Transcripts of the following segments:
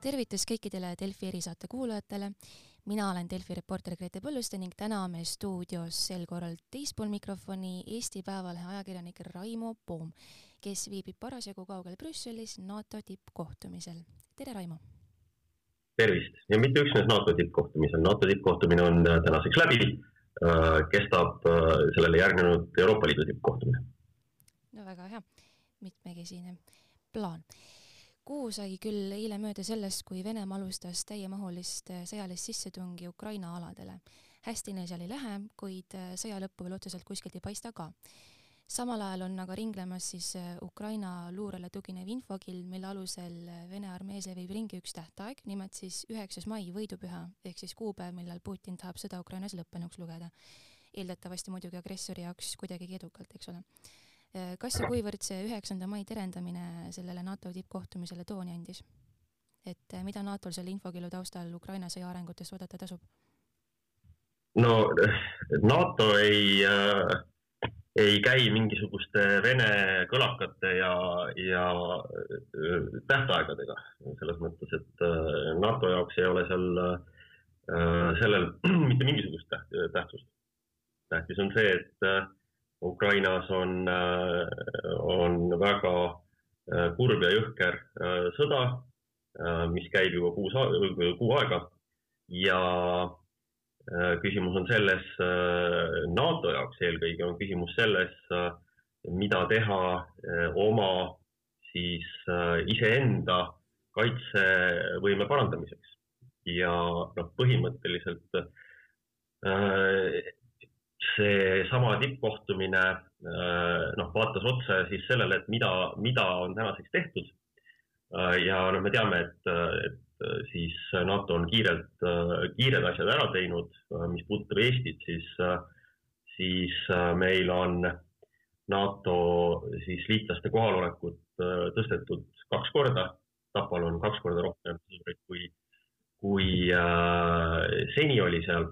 tervitus kõikidele Delfi erisaate kuulajatele. mina olen Delfi reporter Grete Põlluste ning täna on meil stuudios sel korral teispool mikrofoni Eesti Päevalehe ajakirjanik Raimo Poom, kes viibib parasjagu kaugel Brüsselis NATO tippkohtumisel. tere, Raimo! tervist ja mitte üksnes NATO tippkohtumisel, NATO tippkohtumine on äh, tänaseks läbi, äh, kestab äh, sellele järgnenud Euroopa Liidu tippkohtumine. no väga hea, mitmekesine plaan kuu sai küll eile mööda sellest, kui Venemaa alustas täiemahulist äh, sõjalist sissetungi Ukraina aladele. hästi neil seal ei lähe, kuid äh, sõja lõppu veel otseselt kuskilt ei paista ka. samal ajal on aga ringlemas siis äh, Ukraina luurele tuginev infokild, mille alusel Vene armees levib ringi üks tähtaeg, nimelt siis üheksas mai, võidupüha, ehk siis kuupäev, millal Putin tahab sõda Ukrainas lõppenuks lugeda. eeldatavasti muidugi agressori jaoks kuidagigi edukalt, eks ole kas ja kuivõrd see üheksanda mai terendamine sellele NATO tippkohtumisele tooni andis? et äh, mida NATO-l selle infokillu taustal Ukraina sõja arengutest oodata tasub? no NATO ei äh,, ei käi mingisuguste Vene kõlakate ja, ja äh, tähtaegadega selles mõttes, et äh, NATO jaoks ei ole seal äh, sellel mitte mingisugust täht, tähtsust. tähtis on see, et äh, Ukrainas on, äh, on väga äh, kurb ja jõhker äh, sõda, mis käib juba kuus, kuu aega. Ja küsimus on selles, NATO jaoks eelkõige on küsimus selles, mida teha oma siis iseenda kaitsevõime parandamiseks. Ja noh, põhimõtteliselt seesama tippkohtumine äh, noh, vaatas otsa siis sellele, et mida, mida on tänaseks tehtud. Äh, ja noh, me teame, et, et siis NATO on kiirelt, kiired asjad ära teinud, mis puudutab Eestit, siis, siis meil on NATO siis liitlaste kohalolekut tõstetud kaks korda. Tapal on kaks korda rohkem kui, kui äh, seni oli seal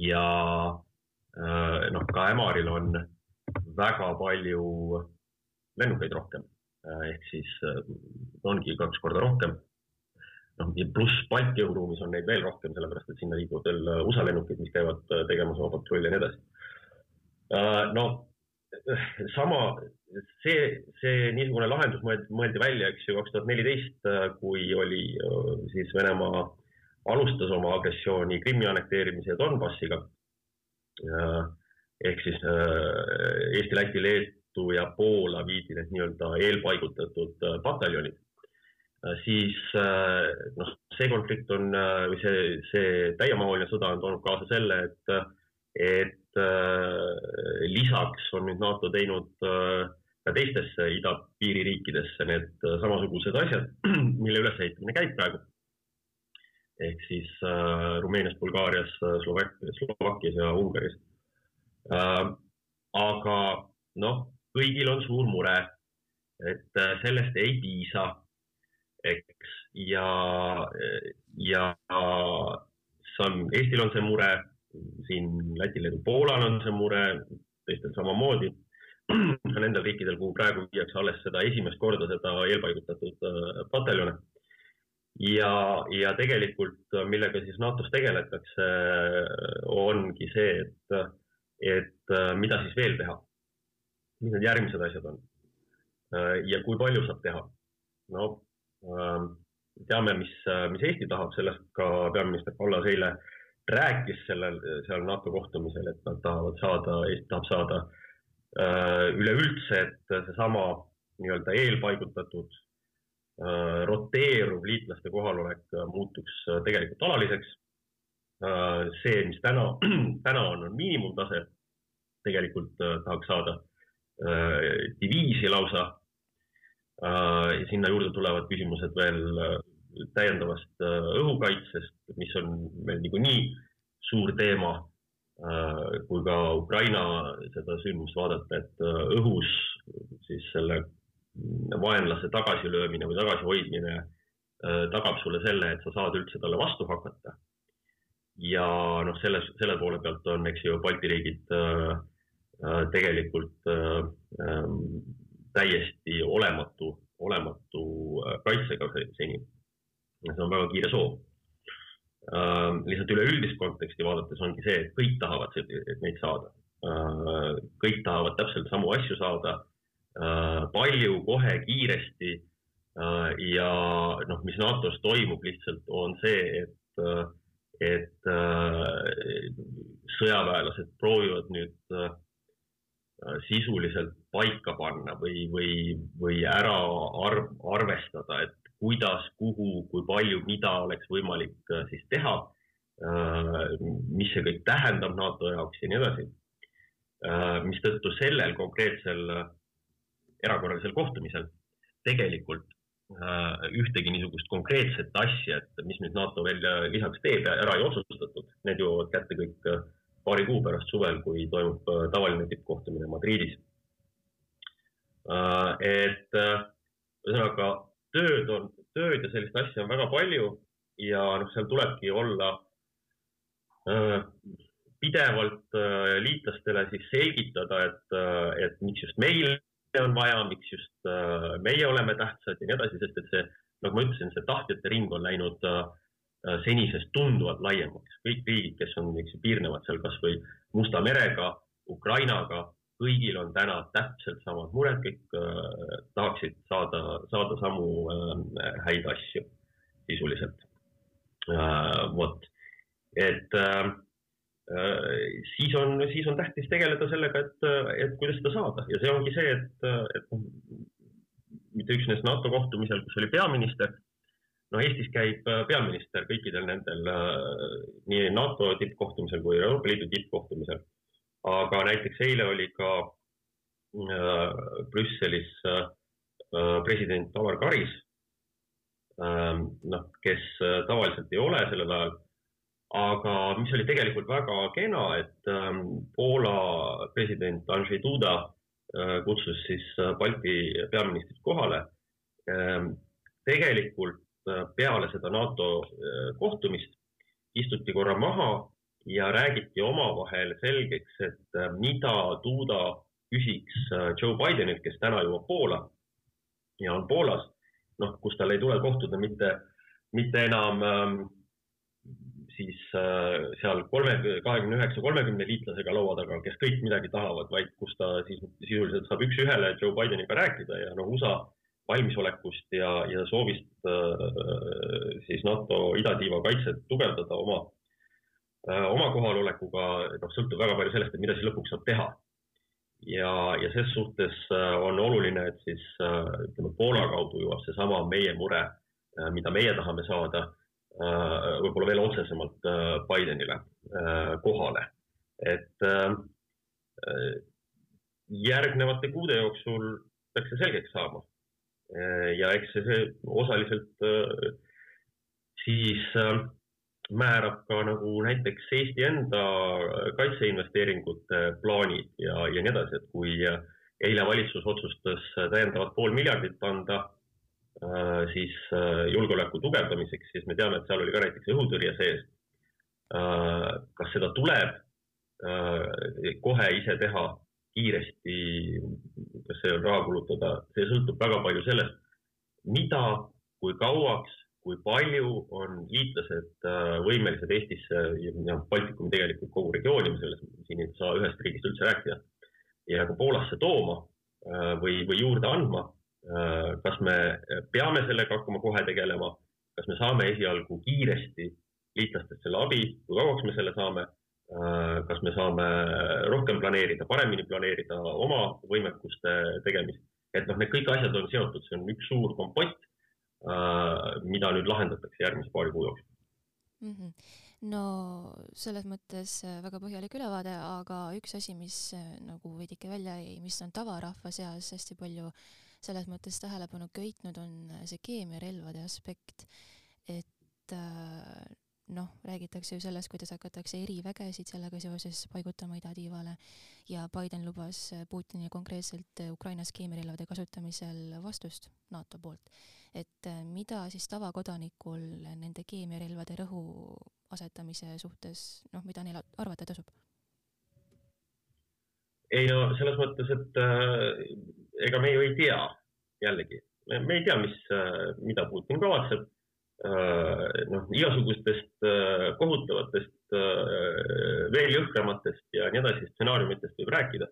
ja Äh, noh, ka Ämaril on väga palju lennukeid rohkem äh, ehk siis äh, ongi kaks korda rohkem. noh, pluss Balti õhuruumis on neid veel rohkem, sellepärast et sinna liiguvad veel USA lennukid, mis käivad tegemas oma patrulli ja nii edasi. no sama, see, see niisugune lahendus mõeldi, mõeldi välja, eks ju, kaks tuhat neliteist, kui oli siis Venemaa alustas oma agressiooni Krimmi annekteerimise ja Donbassiga ehk siis äh, Eesti, Läti, Leetu ja Poola viidi need nii-öelda eelpaigutatud äh, pataljonid, äh, siis noh, see konflikt on või see, see täiemahuline sõda on toonud kaasa selle, et, et lisaks on nüüd NATO teinud ka teistesse idapiiririikidesse need samasugused asjad, mille ülesehitamine käib praegu ehk siis äh, Rumeenias, Bulgaarias, Slovakkias, Slovakkias ja Ungaris. Äh,. aga noh, kõigil on suur mure, et äh, sellest ei piisa, eks, ja, ja see on, Eestil on see mure, siin Lätil, Leedul, Poolal on see mure, teistel samamoodi. Ka nendel riikidel, kuhu praegu viiakse alles seda esimest korda seda eelpaigutatud äh, pataljone. äh, ja, ja tegelikult millega siis NATO-s tegeletakse, ongi see, et, et mida siis veel teha. mis need järgmised asjad on? ja kui palju saab teha? no teame, mis, mis Eesti tahab, sellest ka peaminister Kallas eile rääkis sellel, seal NATO kohtumisel, et nad tahavad saada, Eesti tahab saada üleüldse, et seesama nii-öelda eelpaigutatud Äh, roteeruv liitlaste kohalolek äh, muutuks äh, tegelikult alaliseks. see, mis täna, täna on, on miinimumtase, tegelikult tahaks saada diviisi lausa. sinna juurde tulevad küsimused veel täiendavast õhukaitsest, mis on meil niikuinii suur teema. kui ka Ukraina seda sündmust vaadata, et õhus siis selle vaenlase tagasilöömine või tagasihoidmine äh, tagab sulle selle, et sa saad üldse talle vastu hakata. ja noh, selles, selle poole pealt on, eks ju, Balti riigid äh, äh, tegelikult äh, äh, täiesti olematu, olematu kaitsega seni. see on väga kiire soov uh,. lihtsalt üleüldist konteksti vaadates ongi see, et kõik tahavad neid saada kõik tahavad täpselt samu asju saada palju, kohe, kiiresti uh,. ja noh, mis NATO-s toimub lihtsalt on see, et uh, et äh, sõjaväelased proovivad nüüd äh, sisuliselt paika panna või, või, või ära arv, arvestada, et kuidas, kuhu, kui palju, mida oleks võimalik äh, siis teha, mis see kõik tähendab NATO jaoks ja nii edasi. mistõttu sellel konkreetsel erakorralisel kohtumisel tegelikult ühtegi niisugust konkreetset asja, et mis nüüd NATO veel lisaks teeb, ära ei otsustatud, need jõuavad kätte kõik paari kuu pärast suvel, kui toimub äh, tavaline tippkohtumine Madridis. Äh, et äh, ühesõnaga tööd on, tööd ja sellist asja on väga palju ja noh, seal tulebki olla pidevalt liitlastele siis selgitada, et, et miks just meil on vaja, miks just meie oleme tähtsad ja nii edasi, sest et see, nagu ma ütlesin, see tahtjate ring on läinud äh, Äh, senisest tunduvalt laiemaks. kõik riigid, kes on, eks ju, piirnevad seal kasvõi Musta merega, Ukrainaga, kõigil on täna täpselt samad mured, kõik äh, tahaksid saada, saada samu äh, häid asju sisuliselt äh,. vot, et äh, äh, siis on, siis on tähtis tegeleda sellega, et, et kuidas seda saada ja see ongi see, et, et noh, mitte üksnes NATO kohtumisel, kus oli peaminister no Eestis käib äh, peaminister kõikidel nendel äh, nii NATO tippkohtumisel kui Euroopa Liidu tippkohtumisel. aga näiteks eile oli ka äh, Brüsselis president Alar Karis, noh, kes tavaliselt ei ole sellel ajal, aga mis oli tegelikult väga kena, et ähm, Poola president Andrzej Duda kutsus siis Balti peaministrid kohale. Ähm, tegelikult Äh, peale seda NATO äh, kohtumist istuti korra maha ja räägiti omavahel selgeks, et äh, mida Duda küsiks Joe Bidenilt, kes täna jõuab Poola ja on Poolas, noh, kus tal ei tule kohtuda mitte, mitte enam ähm, siis äh, seal kolme, kahekümne üheksa, kolmekümne liitlasega laua taga, kes kõik midagi tahavad, vaid kus ta siis sisuliselt saab üks-ühele Joe Bideniga rääkida ja noh, USA valmisolekust ja, ja soovist äh, siis NATO idatiiva kaitset tugevdada oma, äh, oma kohalolekuga, noh, sõltub väga palju sellest, et mida siis lõpuks saab teha. ja, ja ses suhtes on oluline, et siis ütleme, Poola kaudu jõuab seesama meie mure, mida meie tahame saada, võib-olla veel otsesemalt Bidenile kohale, et järgnevate kuude jooksul peaks see selgeks saama. Äh, ja eks see, see osaliselt äh, siis äh, määrab ka nagu näiteks Eesti enda kaitseinvesteeringute plaanid ja, ja nii edasi, et kui eile valitsus otsustas täiendavat pool miljardit anda siis julgeoleku tugevdamiseks, siis me teame, et seal oli ka näiteks õhutõrje sees. kas seda tuleb kohe ise teha kiiresti, kas see on raha kulutada, see sõltub väga palju sellest, mida, kui kauaks, kui palju on liitlased äh, võimelised Eestisse ja Baltikumi tegelikult kogu regiooni, me selles siin ei saa ühest riigist üldse rääkida, ja ka Poolasse tooma äh, või, või juurde andma. Äh, kas me peame sellega hakkama kohe tegelema, kas me saame esialgu kiiresti liitlastest selle abi, kui kauaks me selle saame? Äh, kas me saame rohkem planeerida, paremini planeerida oma võimekuste tegemist, et noh, need kõik asjad on seotud, see on üks suur kompott, äh, mida nüüd lahendatakse järgmise paari kuu jooksul. Mm. -hmm no selles mõttes äh, väga põhjalik ülevaade, aga üks asi, mis nagu veidike välja jäi, mis on tavarahva seas hästi palju selles mõttes tähelepanu köitnud, on see keemiarelvade aspekt. et noh, räägitakse ju sellest, kuidas hakatakse erivägesid sellega seoses paigutama idatiivale ja Biden lubas Putinile konkreetselt Ukrainas keemiarelvade kasutamisel vastust NATO poolt. et äh, mida siis tavakodanikul nende keemiarelvade rõhu asetamise suhtes, noh, mida neil arvata tasub? ei no selles mõttes, et äh, ega me ju ei tea, jällegi, me ei tea, mis äh,, mida Putin kavatseb noh, igasugustest kohutavatest, veel jõhkramatest ja nii edasi stsenaariumitest võib rääkida.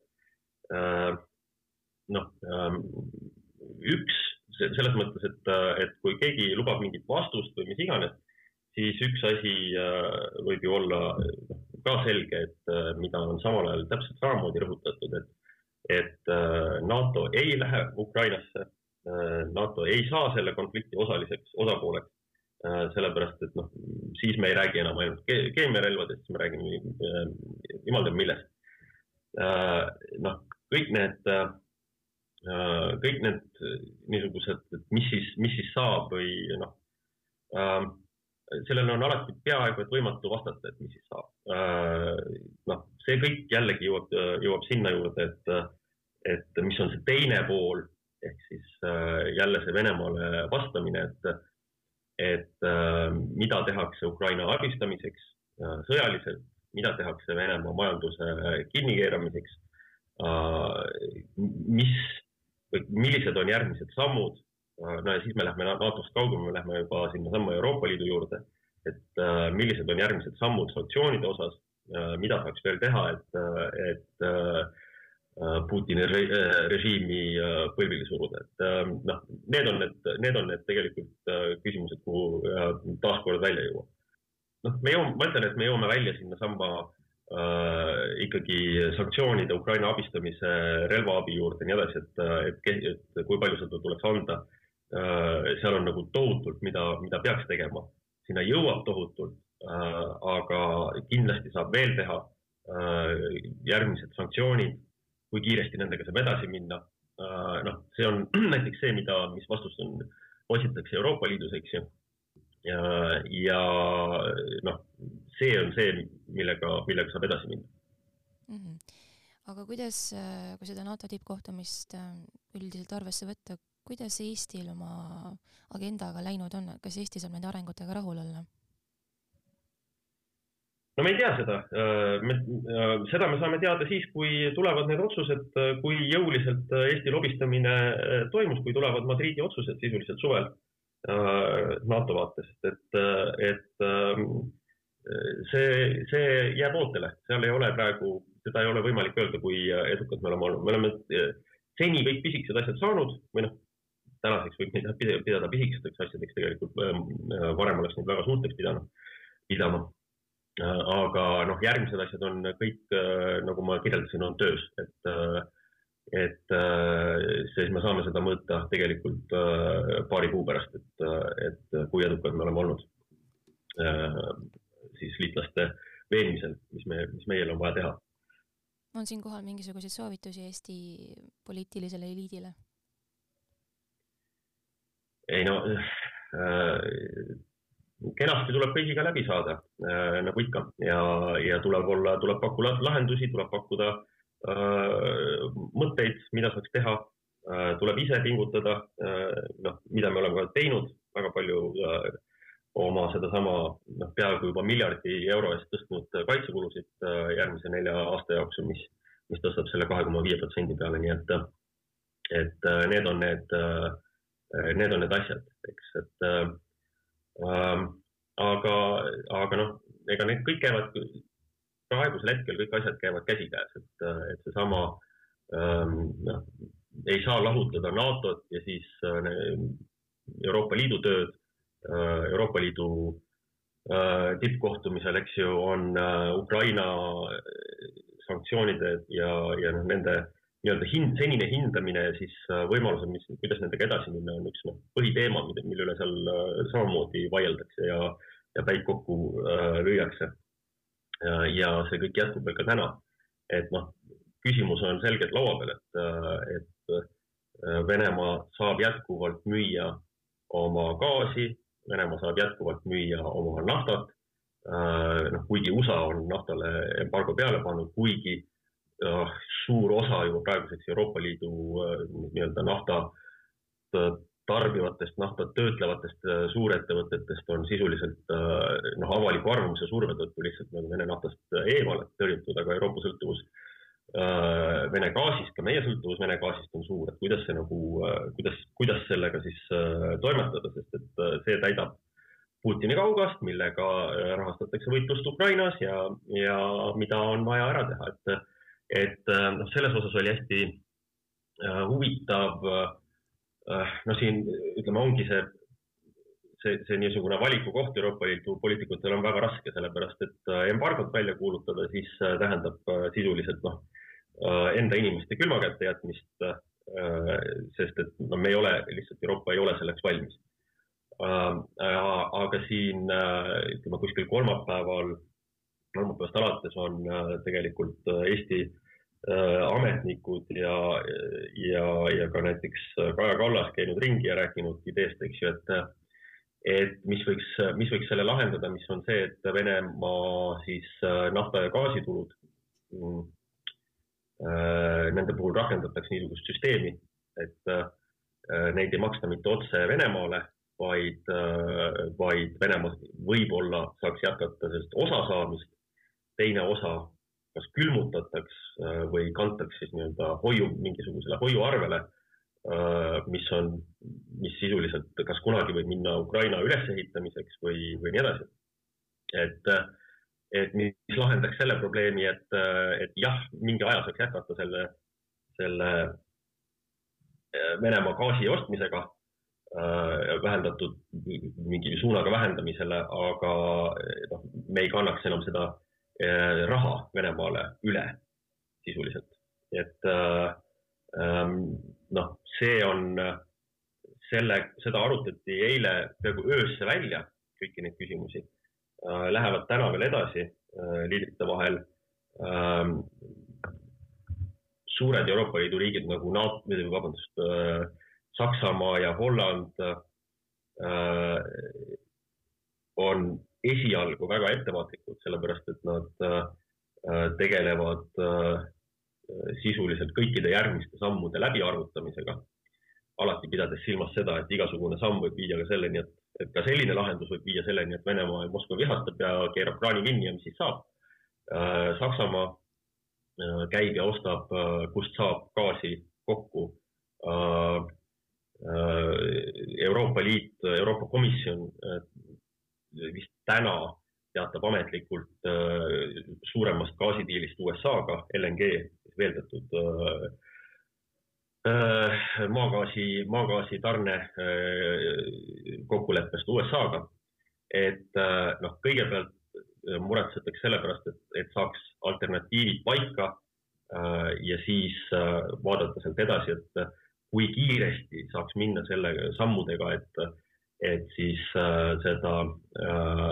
noh, üks selles mõttes, et, et kui keegi lubab mingit vastust või mis iganes, siis üks asi võib ju olla noh, ka selge, et mida on samal ajal täpselt samamoodi rõhutatud, et NATO ei lähe Ukrainasse. NATO ei saa selle konflikti osaliseks, osapooleks Äh, sellepärast et noh, siis me ei räägi enam ainult ke keemiarelvadest, siis me räägime äh, jumal teab millest. Äh, noh, kõik need, kõik need niisugused, et mis siis, mis siis saab või noh, sellele on alati peaaegu et võimatu vastata, et mis siis saab. noh, see kõik jällegi jõuab, jõuab sinna juurde, et, et mis on see teine pool ehk siis jälle see Venemaale vastamine, et et äh, mida tehakse Ukraina abistamiseks äh, sõjaliselt, mida tehakse Venemaa majanduse kinnikeeramiseks äh,, mis või millised on järgmised sammud äh,. no ja siis me lähme NATO-st kaugemale, me lähme juba sinnasamma Euroopa Liidu juurde, et äh, millised on järgmised sammud sanktsioonide osas äh,, mida saaks veel teha, et, äh, et äh, Äh, Putini äh, režiimi äh, põlvili suruda, et noh, need on need, need on need tegelikult küsimused, kuhu taaskord välja jõuab. noh, me jõuame, ma ütlen, et me jõuame välja sinnasamma äh, ikkagi sanktsioonide, Ukraina abistamise, relvaabi juurde ja nii edasi, et, et, et kui palju seda tuleks anda äh,. seal on nagu tohutult, mida, mida peaks tegema, sinna jõuab tohutult äh,, aga kindlasti saab veel teha äh, järgmised sanktsioonid kui kiiresti nendega saab edasi minna. Äh, noh, see on näiteks see, mida, mis vastust on, otsitakse Euroopa Liidus, eks ju. ja, ja noh, see on see, millega, millega saab edasi minna mm. -hmm. aga kuidas, äh, kui seda NATO tippkohtumist äh, üldiselt arvesse võtta, kuidas Eestil oma agendaga läinud on, kas Eesti saab nende arengutega rahul olla? No me ei tea seda, äh, me, äh, seda me saame teada siis, kui tulevad need otsused, äh, kui jõuliselt Eesti lobistamine toimus, kui tulevad Madridi otsused sisuliselt suvel NATO vaatest, et, et ähm, see, see jääb ootele, seal ei ole praegu, seda ei ole võimalik öelda, kui edukad me oleme olnud, me oleme seni kõik pisikesed asjad saanud või noh, tänaseks võib neid pidada pisikesteks asjadeks, tegelikult varem oleks neid väga suurteks pidanud, pidama aga noh, järgmised asjad on kõik, äh, nagu ma kirjeldasin, on töös, et, äh, et siis me saame seda mõõta tegelikult paari kuu pärast, et, et kui edukad me oleme olnud siis liitlaste veenmisel, mis me, mis meil on vaja teha. on siinkohal mingisuguseid soovitusi Eesti poliitilisele eliidile? ei no kenasti tuleb kõigiga läbi saada äh, nagu ikka. Ja, ja tuleb olla, tuleb pakkuda lahendusi, tuleb pakkuda äh, mõtteid, mida saaks teha. Äh,. tuleb ise pingutada äh,, noh, mida me oleme ka teinud. Väga palju äh, oma sedasama noh, peaaegu juba miljardi euro eest tõstnud kaitsekulusid äh, järgmise nelja aasta jooksul, mis, mis tõstab selle kahe koma viie protsendi peale, nii et, et äh, need on need, äh, need on need asjad, eks, et Ähm, aga, aga noh, ega need kõik käivad, praegusel hetkel kõik asjad käivad käsikäes, et, et seesama ähm, noh, ei saa lahutada NATO-t ja siis äh, Euroopa Liidu tööd. Äh, Euroopa Liidu äh, tippkohtumisel, eks ju, on Ukraina sanktsioonide ja, ja noh, nende nii-öelda hind, senine hindamine ja siis äh, võimalused, mis, kuidas nendega edasi minna, on üks noh, põhiteema, mille üle seal äh, samamoodi vaieldakse ja, ja päid kokku äh, lüüakse. ja see kõik jätkub veel ka täna. et noh, küsimus on selgelt laua peal, et, äh, et Venemaa saab jätkuvalt müüa oma gaasi, Venemaa saab jätkuvalt müüa oma naftat. noh, kuigi USA on naftale embargo peale pannud, kuigi suur osa juba praeguseks Euroopa Liidu äh, nii-öelda nafta tarbivatest, naftat töötlevatest äh, suurettevõtetest on sisuliselt äh, noh, avaliku arvamuse surve tõttu lihtsalt nagu Vene naftast eemale tõrjutud, aga Euroopa sõltuvus Vene gaasist, ka meie sõltuvus Vene gaasist on suur, et kuidas see nagu, kuidas, kuidas sellega siis toimetada, sest et see täidab Putini kaugast, millega rahastatakse võitlust Ukrainas ja, ja mida on vaja ära teha, et, et noh, selles osas oli hästi huvitav. no siin ütleme, ongi see see, see niisugune valikukoht Euroopa Liidu poliitikutel on väga raske, sellepärast et äh, embargot välja kuulutada, siis äh, tähendab äh, sisuliselt noh, enda inimeste külma kätte jätmist. sest et no me ei ole, lihtsalt Euroopa ei ole selleks valmis. aga siin ütleme kuskil kolmapäeval, kolmapäevast alates on tegelikult Eesti ametnikud ja, ja, ja ka näiteks Kaja Kallas käinud ringi ja rääkinud ideest, eks ju, et et mis võiks, mis võiks selle lahendada, mis on see, et Venemaa siis äh, nafta ja gaasitulud, mm, äh, nende puhul rakendatakse niisugust süsteemi, et äh, neid ei maksta mitte otse Venemaale, vaid, vaid Venemaa võib-olla saaks jätkata sellest osa saamist, teine osa kas külmutatakse või kantakse siis nii-öelda hoiu, mingisugusele hoiuarvele Äh, mis on, mis sisuliselt kas kunagi võib minna Ukraina ülesehitamiseks või, või nii edasi. et, et mis lahendaks selle probleemi, et, et jah, mingi aja saaks jätkata selle, selle äh, Venemaa gaasi ostmisega äh, vähendatud mingi suunaga vähendamisele, aga noh, me ei kannaks enam seda raha Venemaale üle sisuliselt, et ähm, noh, see on, selle, seda arutati eile peaaegu öösse välja, kõiki neid küsimusi. Äh, lähevad täna veel edasi äh, liidrite vahel. Ähm, suured Euroopa Liidu riigid nagu NATO, vabandust, äh, Saksamaa ja Holland on esialgu väga ettevaatlikud, sellepärast et nad tegelevad sisuliselt kõikide järgmiste sammude läbiarvutamisega. alati pidades silmas seda, et igasugune samm võib viia ka selleni, et, et ka selline lahendus võib viia selleni, et Venemaa ja Moskva vihastab ja keerab kraani kinni ja mis siis saab. Äh, Saksamaa äh, käib ja ostab, äh, kust saab gaasi kokku. Euroopa Liit, Euroopa Komisjon vist täna teatab ametlikult suuremast gaasidiilist USA-ga, LNG veeldatud äh, äh, maagaasi, maagaasi tarne äh, kokkuleppest USA-ga. et noh, kõigepealt muretsetakse selle pärast, et, et saaks alternatiivid paika ja siis vaadata sealt edasi, et kui kiiresti saaks minna selle sammudega, et, et siis seda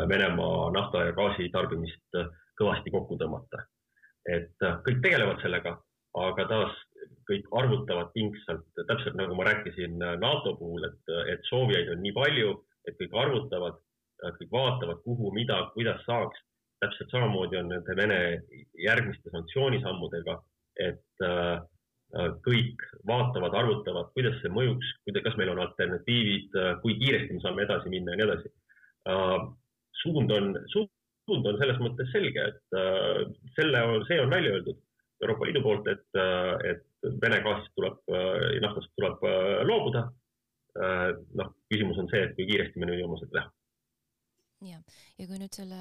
Venemaa nafta ja gaasi tarbimist kõvasti kokku tõmmata et äh, kõik tegelevad sellega, aga taas kõik arvutavad pingsalt, täpselt nagu ma rääkisin äh, NATO puhul, et, et soovijaid on nii palju, et kõik arvutavad, äh, kõik vaatavad, kuhu, mida, kuidas saaks. täpselt samamoodi on nende Vene järgmiste sanktsioonisammudega, et äh, kõik vaatavad, arvutavad, kuidas see mõjuks, kas meil on alternatiivid, kui kiiresti me saame edasi minna ja nii edasi uh,. suund on, suund on selles mõttes selge, et äh, selle, see on välja öeldud Euroopa Liidu poolt, et, äh, et Vene gaasist tuleb, äh, naftast tuleb loobuda. noh, küsimus on see, et kui kiiresti me nüüd jõuame seda teha ja, ja kui nüüd selle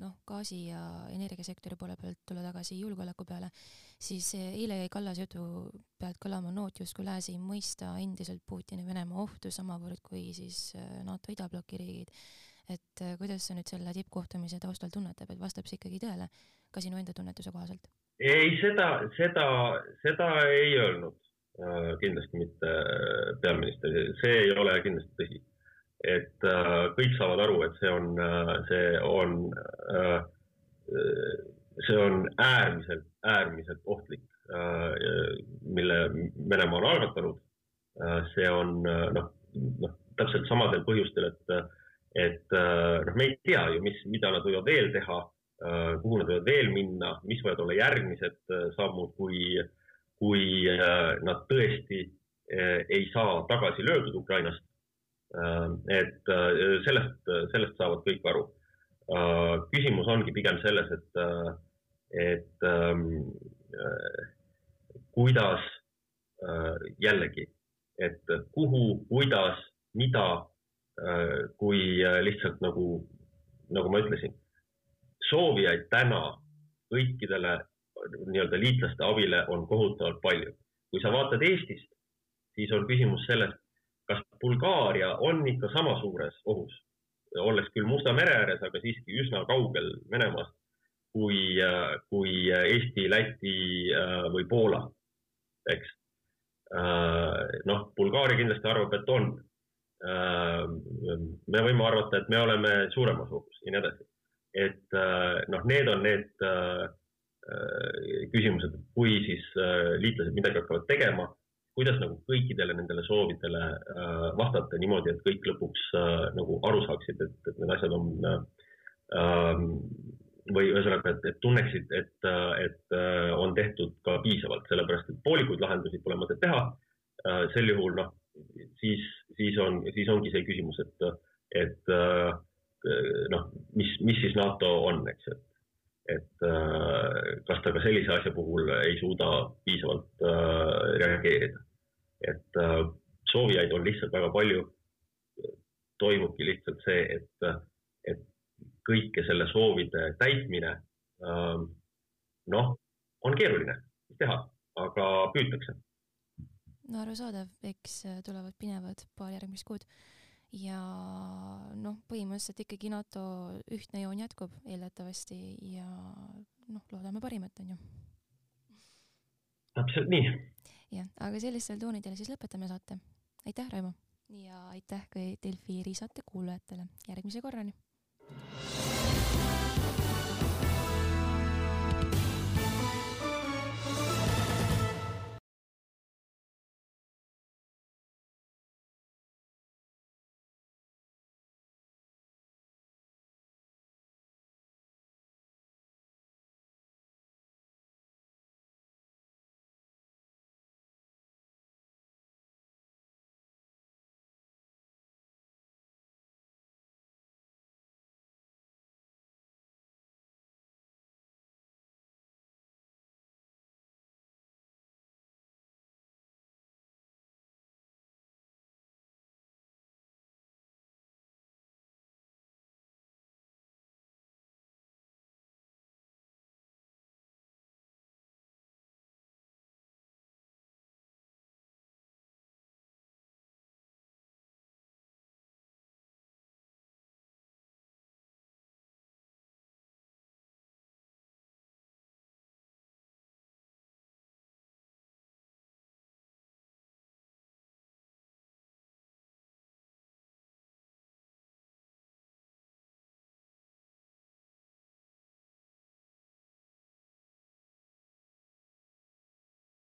noh, gaasi ja energiasektori poole pealt tulla tagasi julgeoleku peale, siis eile jäi Kallase jutu pealt kõlama noot, justkui lääs ei mõista endiselt Putini Venemaa ohtu samavõrd kui siis NATO idabloki riigid et äh, kuidas sa nüüd selle tippkohtumise taustal tunnetab, et vastab see ikkagi tõele ka sinu enda tunnetuse kohaselt? ei, seda, seda, seda ei öelnud äh, kindlasti mitte äh, peaminister, see ei ole kindlasti tõsi. Et kõik saavad aru, et see on, see on, see on äärmiselt, äärmiselt ohtlik, mille Venemaa on algatanud. see on noh, noh täpselt samadel põhjustel, et et äh, noh, me ei tea ju, mis, mida nad võivad veel teha, äh, kuhu nad võivad veel minna, mis võivad olla järgmised äh, sammud, kui, kui nad tõesti ei saa tagasi löödud Ukrainast. Et sellest, sellest saavad kõik aru. küsimus ongi pigem selles, et, et ähm, kuidas jällegi, et kuhu, kuidas, mida kui lihtsalt nagu, nagu ma ütlesin, soovijaid täna kõikidele nii-öelda liitlaste abile on kohutavalt palju. kui sa vaatad Eestist, siis on küsimus selles, Bulgaaria on ikka sama suures ohus, olles küll Musta mere ääres, aga siiski üsna kaugel Venemaast, kui, kui Eesti, Läti või Poola, eks. noh, Bulgaaria kindlasti arvab, et on. me võime arvata, et me oleme suuremas ohus ja nii edasi. et noh, need on need küsimused, kui siis liitlased midagi hakkavad tegema kuidas nagu kõikidele nendele soovidele äh, vastata niimoodi, et kõik lõpuks äh, nagu aru saaksid, et, et need asjad on äh, või ühesõnaga, et, et tunneksid, et, et on tehtud ka piisavalt, sellepärast et poolikuid lahendusi pole mõtet teha. sel juhul noh, siis, siis on, siis ongi see küsimus, et, et noh, mis, mis siis NATO on, eks, et et kas ta ka sellise asja puhul ei suuda piisavalt reageerida et äh, soovijaid on lihtsalt väga palju. toimubki lihtsalt see, et, et kõike selle soovide täitmine ähm, noh, on keeruline, teha, aga püütakse. no arusaadav, eks äh, tulevad pinevad paar järgmist kuud ja noh, põhimõtteliselt ikkagi NATO ühtne joon jätkub eeldatavasti ja noh, loodame parimat, onju. täpselt nii jah, aga sellistel toonidel siis lõpetame saate. aitäh, Raimo! ja aitäh ka Delfi erisaate kuulajatele, järgmise korrani!